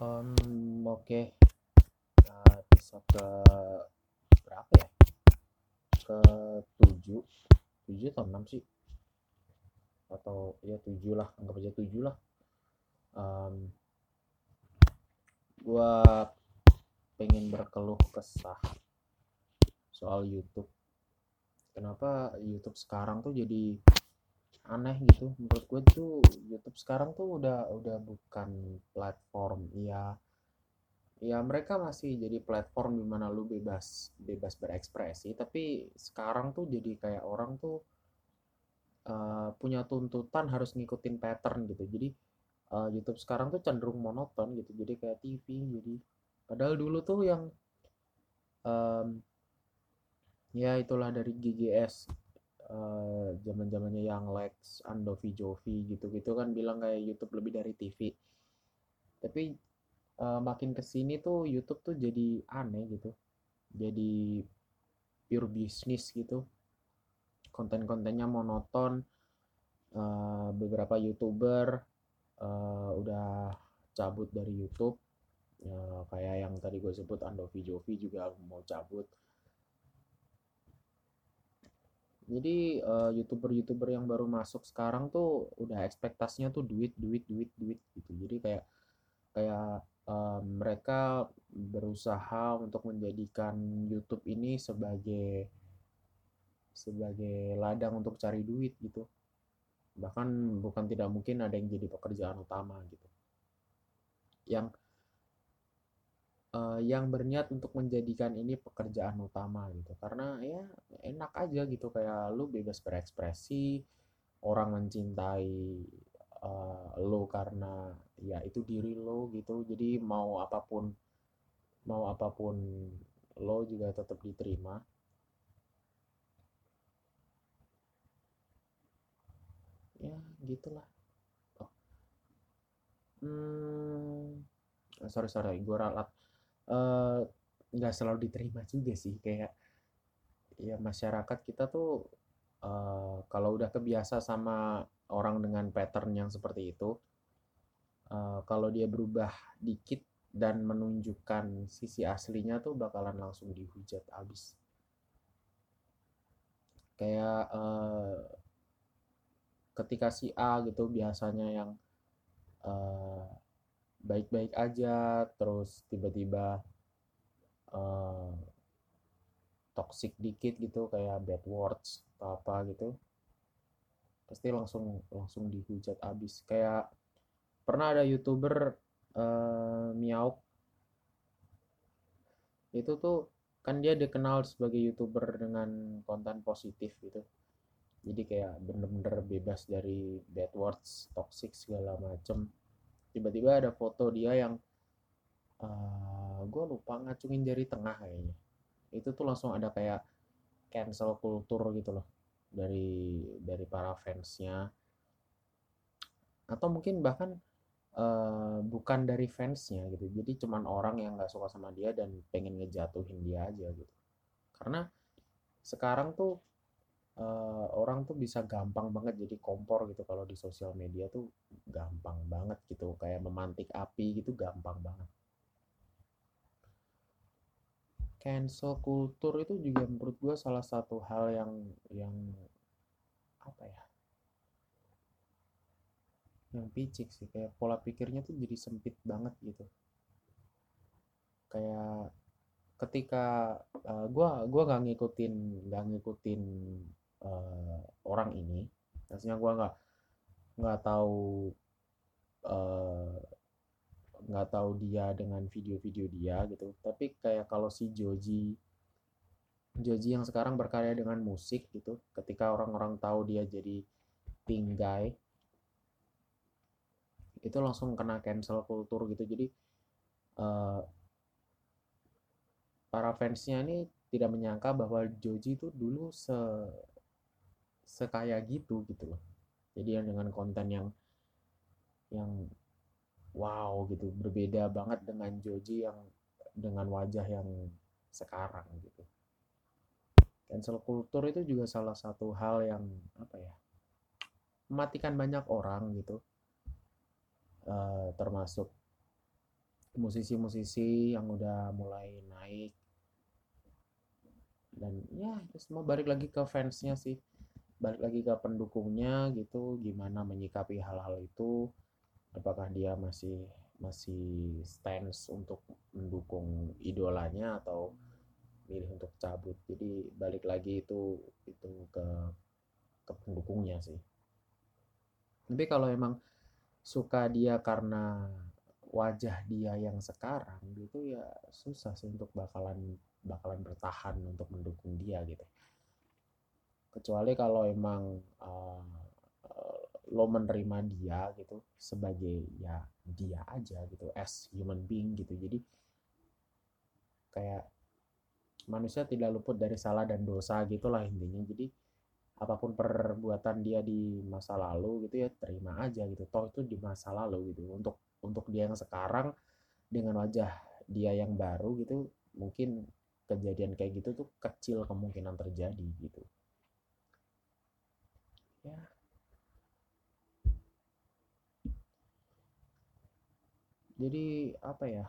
Um, oke. Nah, episode ke berapa ya? Ke 7. 7 atau 6 sih? Atau ya 7 lah, anggap aja 7 lah. Um, gua pengen berkeluh kesah soal YouTube. Kenapa YouTube sekarang tuh jadi aneh gitu. Menurut gue tuh YouTube sekarang tuh udah udah bukan platform. Ya ya mereka masih jadi platform di mana lu bebas bebas berekspresi tapi sekarang tuh jadi kayak orang tuh uh, punya tuntutan harus ngikutin pattern gitu. Jadi uh, YouTube sekarang tuh cenderung monoton gitu. Jadi kayak TV jadi padahal dulu tuh yang um, ya itulah dari GGS zaman uh, yang Lex, Andovi, Jovi gitu-gitu kan bilang kayak YouTube lebih dari TV. Tapi uh, makin ke sini tuh YouTube tuh jadi aneh gitu, jadi pure bisnis gitu. Konten-kontennya monoton. Uh, beberapa youtuber uh, udah cabut dari YouTube. Uh, kayak yang tadi gue sebut Andovi Jovi juga mau cabut jadi uh, youtuber-youtuber yang baru masuk sekarang tuh udah ekspektasinya tuh duit duit duit duit gitu. Jadi kayak kayak uh, mereka berusaha untuk menjadikan YouTube ini sebagai sebagai ladang untuk cari duit gitu. Bahkan bukan tidak mungkin ada yang jadi pekerjaan utama gitu. Yang uh, yang berniat untuk menjadikan ini pekerjaan utama gitu. Karena ya enak aja gitu kayak lu bebas berekspresi orang mencintai uh, lo karena ya itu diri lo gitu. Jadi mau apa pun mau apa pun lo juga tetap diterima. Ya gitulah. Oh. hmm sorry sorry gue ralat. Eh, nggak uh, selalu diterima juga sih. Kayak ya masyarakat kita tuh uh, kalau udah kebiasa sama orang dengan pattern yang seperti itu uh, kalau dia berubah dikit dan menunjukkan sisi aslinya tuh bakalan langsung dihujat abis. Kayak uh, ketika si A gitu biasanya yang uh, baik-baik aja terus tiba-tiba uh, toxic dikit gitu kayak bad words atau apa gitu pasti langsung langsung dihujat abis. Kayak pernah ada youtuber uh, Miauk. Itu tuh kan dia dikenal sebagai youtuber dengan konten positif gitu. Jadi kayak bener-bener bebas dari bad words toxic segala macem tiba-tiba ada foto dia yang uh, eh, gue lupa ngacungin jari tengah kayaknya. Itu tuh langsung ada kayak cancel kultur gitu loh dari dari para fansnya. Atau mungkin bahkan uh, bukan dari fansnya gitu. Jadi cuman orang yang nggak suka sama dia dan pengen ngejatuhin dia aja gitu. Karena sekarang tuh uh, orang tuh bisa gampang banget jadi kompor gitu. Kalau di sosial media tuh gampang banget gitu. Kayak memantik api gitu gampang banget. Cancel kultur itu juga menurut gue salah satu hal yang yang apa ya? Yang picik sih. Kayak pola pikirnya tuh jadi sempit banget gitu. Kayak ketika uh, gua gua nggak ngikutin nggak ngikutin uh, orang ini. Maksudnya gue nggak nggak tahu uh, nggak tahu dia dengan video-video dia gitu. Tapi kayak kalau si Joji Joji yang sekarang berkarya dengan musik gitu ketika orang-orang tahu dia jadi pink guy itu langsung kena cancel kultur gitu. Jadi uh, para fansnya ini tidak menyangka bahwa Joji itu dulu se sekaya gitu gitu loh. Jadi dengan konten yang yang wow gitu berbeda banget dengan Joji yang dengan wajah yang sekarang gitu. Cancel culture itu juga salah satu hal yang apa ya mematikan banyak orang gitu. Uh, termasuk musisi-musisi yang udah mulai naik. Dan ya itu semua balik lagi ke fansnya sih balik lagi ke pendukungnya gitu gimana menyikapi hal-hal itu? Apakah dia masih masih stance untuk mendukung idolanya atau milih untuk cabut? Jadi balik lagi itu itu ke ke pendukungnya sih. Tapi kalau emang suka dia karena wajah dia yang sekarang gitu ya susah sih untuk bakalan bakalan bertahan untuk mendukung dia gitu kecuali kalau emang uh, lo menerima dia gitu sebagai ya dia aja gitu as human being gitu. Jadi kayak manusia tidak luput dari salah dan dosa gitulah intinya. Jadi apa pun perbuatan dia di masa lalu gitu ya terima aja gitu. Toh itu di masa lalu gitu. Untuk untuk dia yang sekarang dengan wajah dia yang baru gitu mungkin kejadian kayak gitu tuh kecil kemungkinan terjadi gitu ya. Jadi apa ya?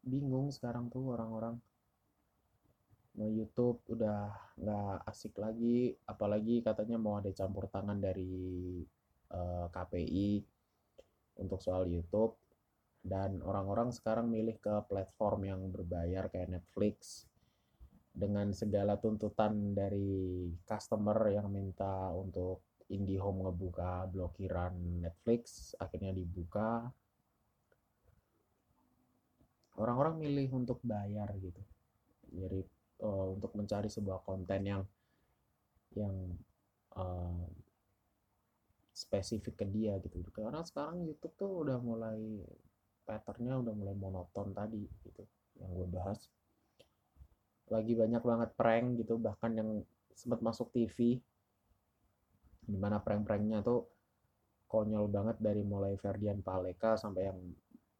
Bingung sekarang tuh orang-orang. Mau YouTube udah nggak asik lagi apalagi katanya mau ada campur tangan dari uh, KPI untuk soal YouTube. Dan orang-orang sekarang milih ke platform yang berbayar kayak Netflix dengan segala tuntutan dari customer yang minta untuk IndiHome ngebuka blokiran Netflix akhirnya dibuka. Orang-orang milih untuk bayar gitu. Jadi uh, untuk mencari sebuah konten yang yang uh, spesifik ke dia gitu. Karena sekarang YouTube tuh udah mulai patternnya udah mulai monoton tadi gitu. Yang gue bahas lagi banyak banget prank gitu bahkan yang sempat masuk TV di mana prank-pranknya tuh konyol banget dari mulai Ferdian Paleka sampai yang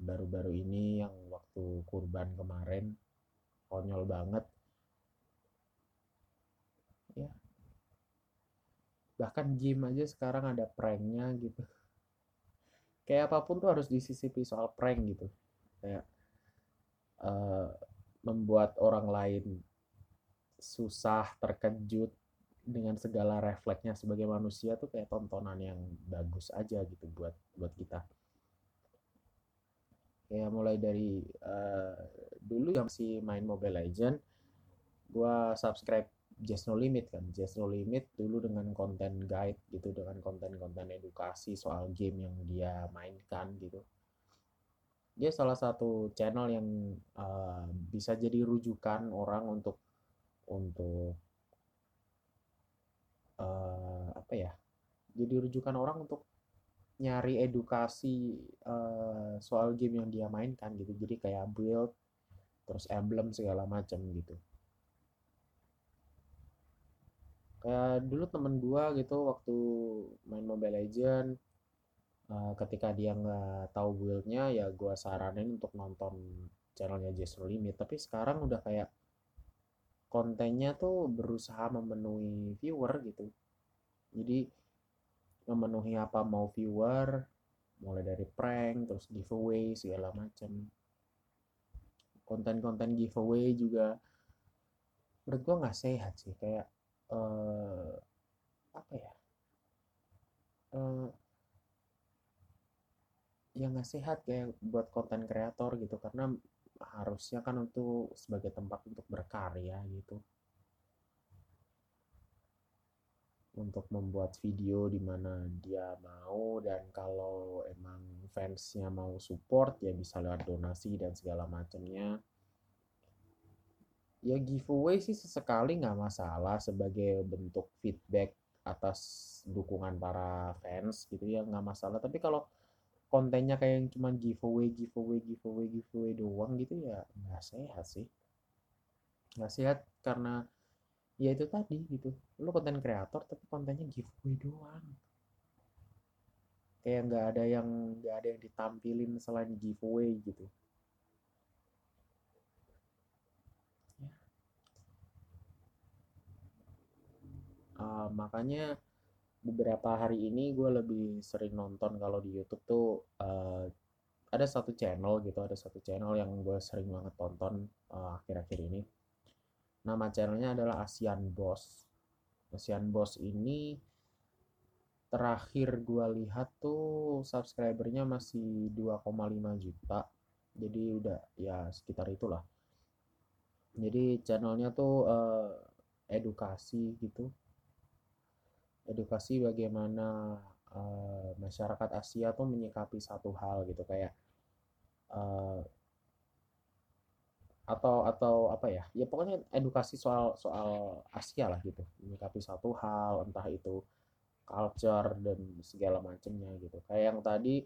baru-baru ini yang waktu kurban kemarin. Konyol banget. Ya. Bahkan gym aja sekarang ada pranknya gitu. Kayak apa pun tuh harus disisipi soal prank gitu. Kayak uh, membuat orang lain susah terkejut dengan segala refleksnya sebagai manusia tuh kayak tontonan yang bagus aja gitu buat buat kita. Kayak mulai dari uh, dulu yang masih main Mobile Legend gua subscribe Just No Limit kan. Just No Limit dulu dengan konten guide gitu dengan konten-konten edukasi soal game yang dia mainkan gitu dia salah satu channel yang uh, bisa jadi rujukan orang untuk untuk uh, apa ya jadi rujukan orang untuk nyari edukasi uh, soal game yang dia mainkan gitu. Jadi kayak build terus emblem segala macam gitu. Kayak dulu temen gua gitu waktu main Mobile Legend uh, ketika dia nggak tahu buildnya ya gua saranin untuk nonton channelnya Just Limit. Tapi sekarang udah kayak kontennya tuh berusaha memenuhi viewer gitu. Jadi memenuhi apa mau viewer mulai dari prank terus giveaway segala macam konten-konten giveaway juga menurut gua nggak sehat sih. Kayak uh, apa ya? Uh, yang nggak sehat kayak buat konten kreator gitu karena harusnya kan untuk sebagai tempat untuk berkarya gitu. Untuk membuat video di mana dia mau dan kalau emang fansnya mau support ya bisa lewat donasi dan segala macamnya ya giveaway sih sesekali nggak masalah sebagai bentuk feedback atas dukungan para fans gitu ya nggak masalah. Tapi kalau kontennya kayak yang cuma giveaway giveaway giveaway giveaway doang gitu ya nggak sehat sih. Nggak sehat karena ya itu tadi gitu. Lu konten kreator tapi kontennya giveaway doang. Kayak nggak ada yang nggak ada yang ditampilin selain giveaway gitu. Uh, makanya beberapa hari ini gue lebih sering nonton kalau di YouTube tuh uh, ada satu channel gitu ada satu channel yang gue sering banget tonton uh, akhir-akhir ini. Nama channelnya adalah ASEAN Boss. ASEAN Boss ini terakhir gue lihat tuh subscribernya masih 2,5 juta. Jadi udah ya sekitar itulah. Jadi channelnya tuh uh, edukasi gitu edukasi bagaimana uh, masyarakat Asia tuh menyikapi satu hal gitu kayak uh, atau atau apa ya ya pokoknya edukasi soal soal Asia lah gitu menyikapi satu hal entah itu culture dan segala macamnya gitu. Kayak yang tadi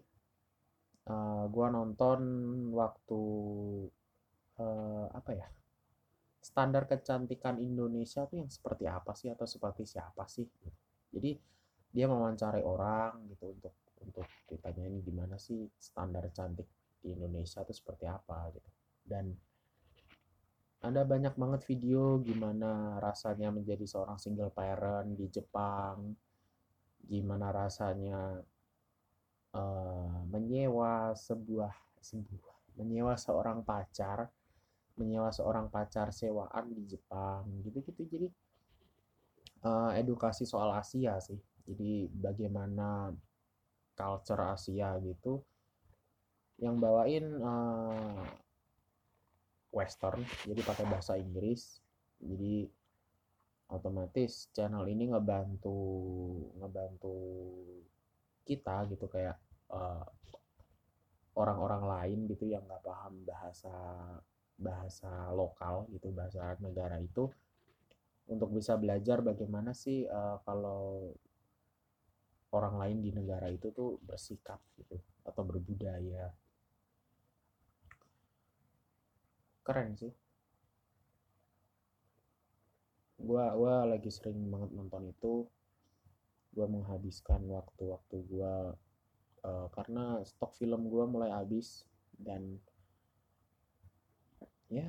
uh, gua nonton waktu uh, apa ya standar kecantikan Indonesia tuh yang seperti apa sih atau seperti siapa sih jadi dia mewawancarai orang gitu untuk untuk ditanya ini gimana sih standar cantik di Indonesia tuh seperti apa gitu. Dan ada banyak banget video gimana rasanya menjadi seorang single parent di Jepang gimana rasanya uh, menyewa sebuah sebuah menyewa seorang pacar menyewa seorang pacar sewaan di Jepang gitu-gitu. Jadi uh, edukasi soal Asia sih. Jadi bagaimana culture Asia gitu. Yang bawain uh, Western jadi pakai bahasa Inggris. Jadi otomatis channel ini ngebantu ngebantu kita gitu kayak eh, orang-orang lain gitu yang nggak paham bahasa bahasa lokal gitu bahasa negara itu untuk bisa belajar bagaimana sih uh, kalau orang lain di negara itu tuh bersikap gitu atau berbudaya. Keren sih. Gua gua lagi sering banget nonton itu. Gua menghabiskan waktu-waktu gua uh, karena stok film gua mulai habis dan ya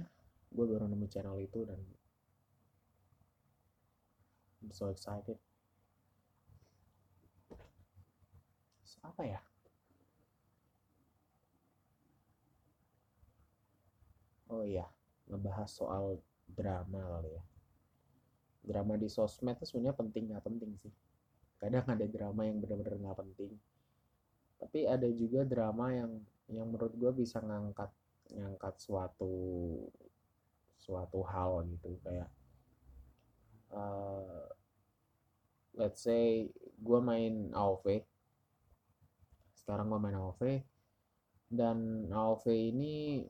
gue baru nemu channel itu dan I'm so excited. Apa ya? Oh iya ngebahas soal drama kali ya. Drama di sosmed itu sebenarnya penting nggak penting sih. Kadang ada drama yang benar-benar nggak penting. Tapi ada juga drama yang yang menurut gue bisa ngangkat ngangkat suatu suatu hal gitu. Kayak uh, let's say gue main AOV sekarang gue main AOV dan AOV ini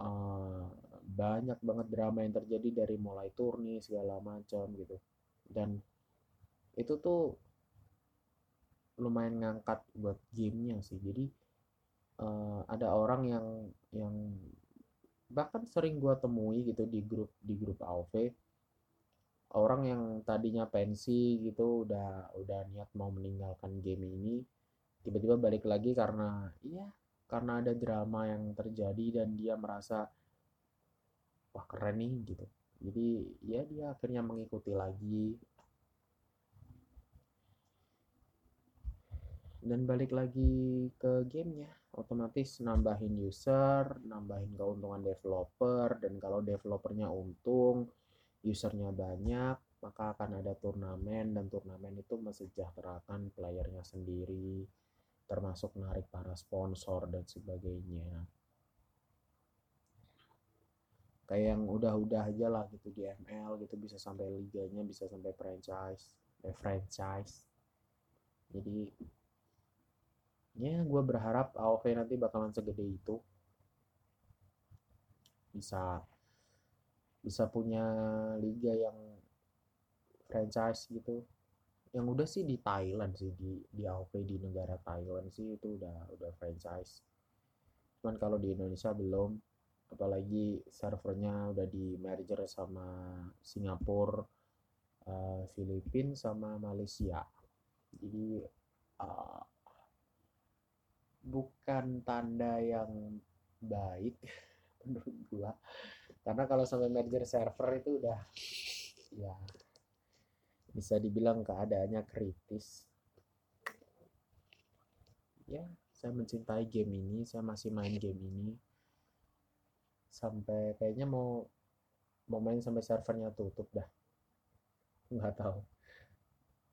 uh, banyak banget drama yang terjadi dari mulai turni segala macam gitu. Dan itu tuh lumayan ngangkat buat gamenya sih. Jadi uh, ada orang yang yang bahkan sering gue temui gitu di grup di grup AOV orang yang tadinya pensi gitu udah udah niat mau meninggalkan game ini tiba-tiba balik lagi karena iya karena ada drama yang terjadi dan dia merasa wah keren nih gitu. Jadi ya dia akhirnya mengikuti lagi. Dan balik lagi ke gamenya otomatis nambahin user nambahin keuntungan developer dan kalau developernya untung usernya banyak maka akan ada turnamen dan turnamen itu mesejahterakan playernya sendiri termasuk narik para sponsor dan sebagainya. Kayak yang udah-udah aja lah gitu di ML gitu bisa sampai liganya bisa sampai franchise eh, franchise. Jadi ya gue berharap AOV nanti bakalan segede itu. Bisa bisa punya liga yang franchise gitu. Yang udah sih di Thailand sih di di AOV di negara Thailand sih itu udah udah franchise. Cuman kalau di Indonesia belum apalagi servernya udah di merger sama Singapura uh, Filipina sama Malaysia. Jadi uh, bukan tanda yang baik menurut gua karena kalau sampai merger server itu udah ya bisa dibilang keadaannya kritis. Ya saya mencintai game ini saya masih main game ini. Sampai kayaknya mau mau main sampai servernya tutup dah. Nggak tahu.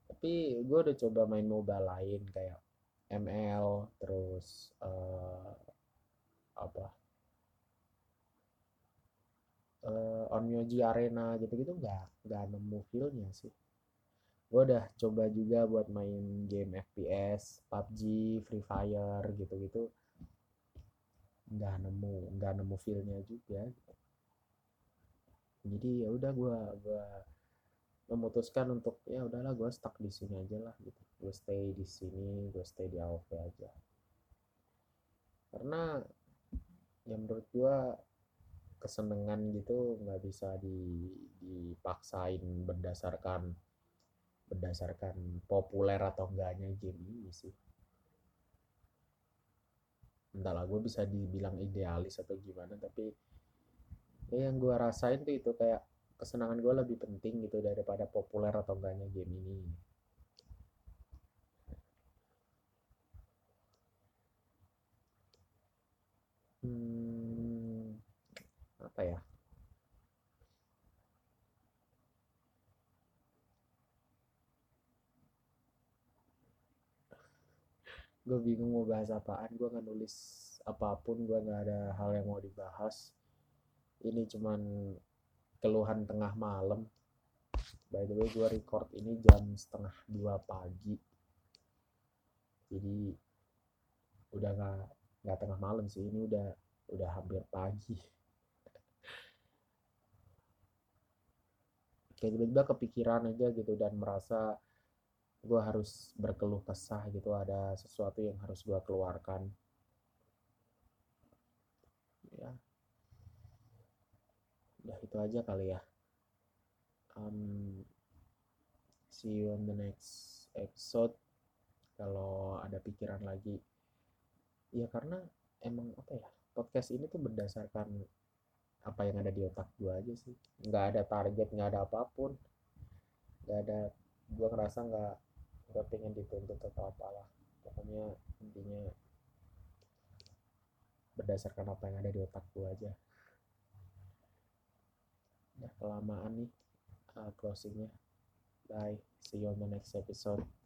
Tapi gue udah coba main mobile lain kayak ML terus uh, apa uh, Onmyoji Arena gitu-gitu nggak nggak nemu feelnya sih. Gue udah coba juga buat main game FPS PUBG Free Fire gitu-gitu. Nggak nemu nggak nemu feelnya juga. Jadi ya udah gue gue memutuskan untuk ya udahlah gue stuck di sini aja lah gitu. Gue stay di sini gue stay di AOV aja. Karena ya menurut gue kesenangan gitu nggak bisa dipaksain berdasarkan berdasarkan populer atau enggaknya game ini sih. Entahlah gue bisa dibilang idealis atau gimana tapi ya yang gue rasain tuh itu kayak kesenangan gue lebih penting gitu daripada populer atau enggaknya game ini. Hmm, apa ya? Gue bingung mau bahas apaan gue nggak nulis apa pun gue nggak ada hal yang mau dibahas. Ini cuman keluhan tengah malam. By the way gue record ini jam setengah dua pagi. Jadi udah nggak nggak tengah malam sih ini udah udah hampir pagi kayak tiba-tiba kepikiran aja gitu dan merasa gue harus berkeluh kesah gitu ada sesuatu yang harus gue keluarkan. Ya. Udah itu aja kali ya. Um, see you on the next episode. Kalau ada pikiran lagi. Ya karena emang apa ya podcast ini tuh berdasarkan apa yang ada di otak gue aja sih. Nggak ada target nggak ada apa pun. Nggak ada gue ngerasa nggak nggak pengen dituntut atau apalah. Pokoknya intinya berdasarkan apa yang ada di otak gue aja. Udah kelamaan nih uh, closingnya. Bye. See you on the next episode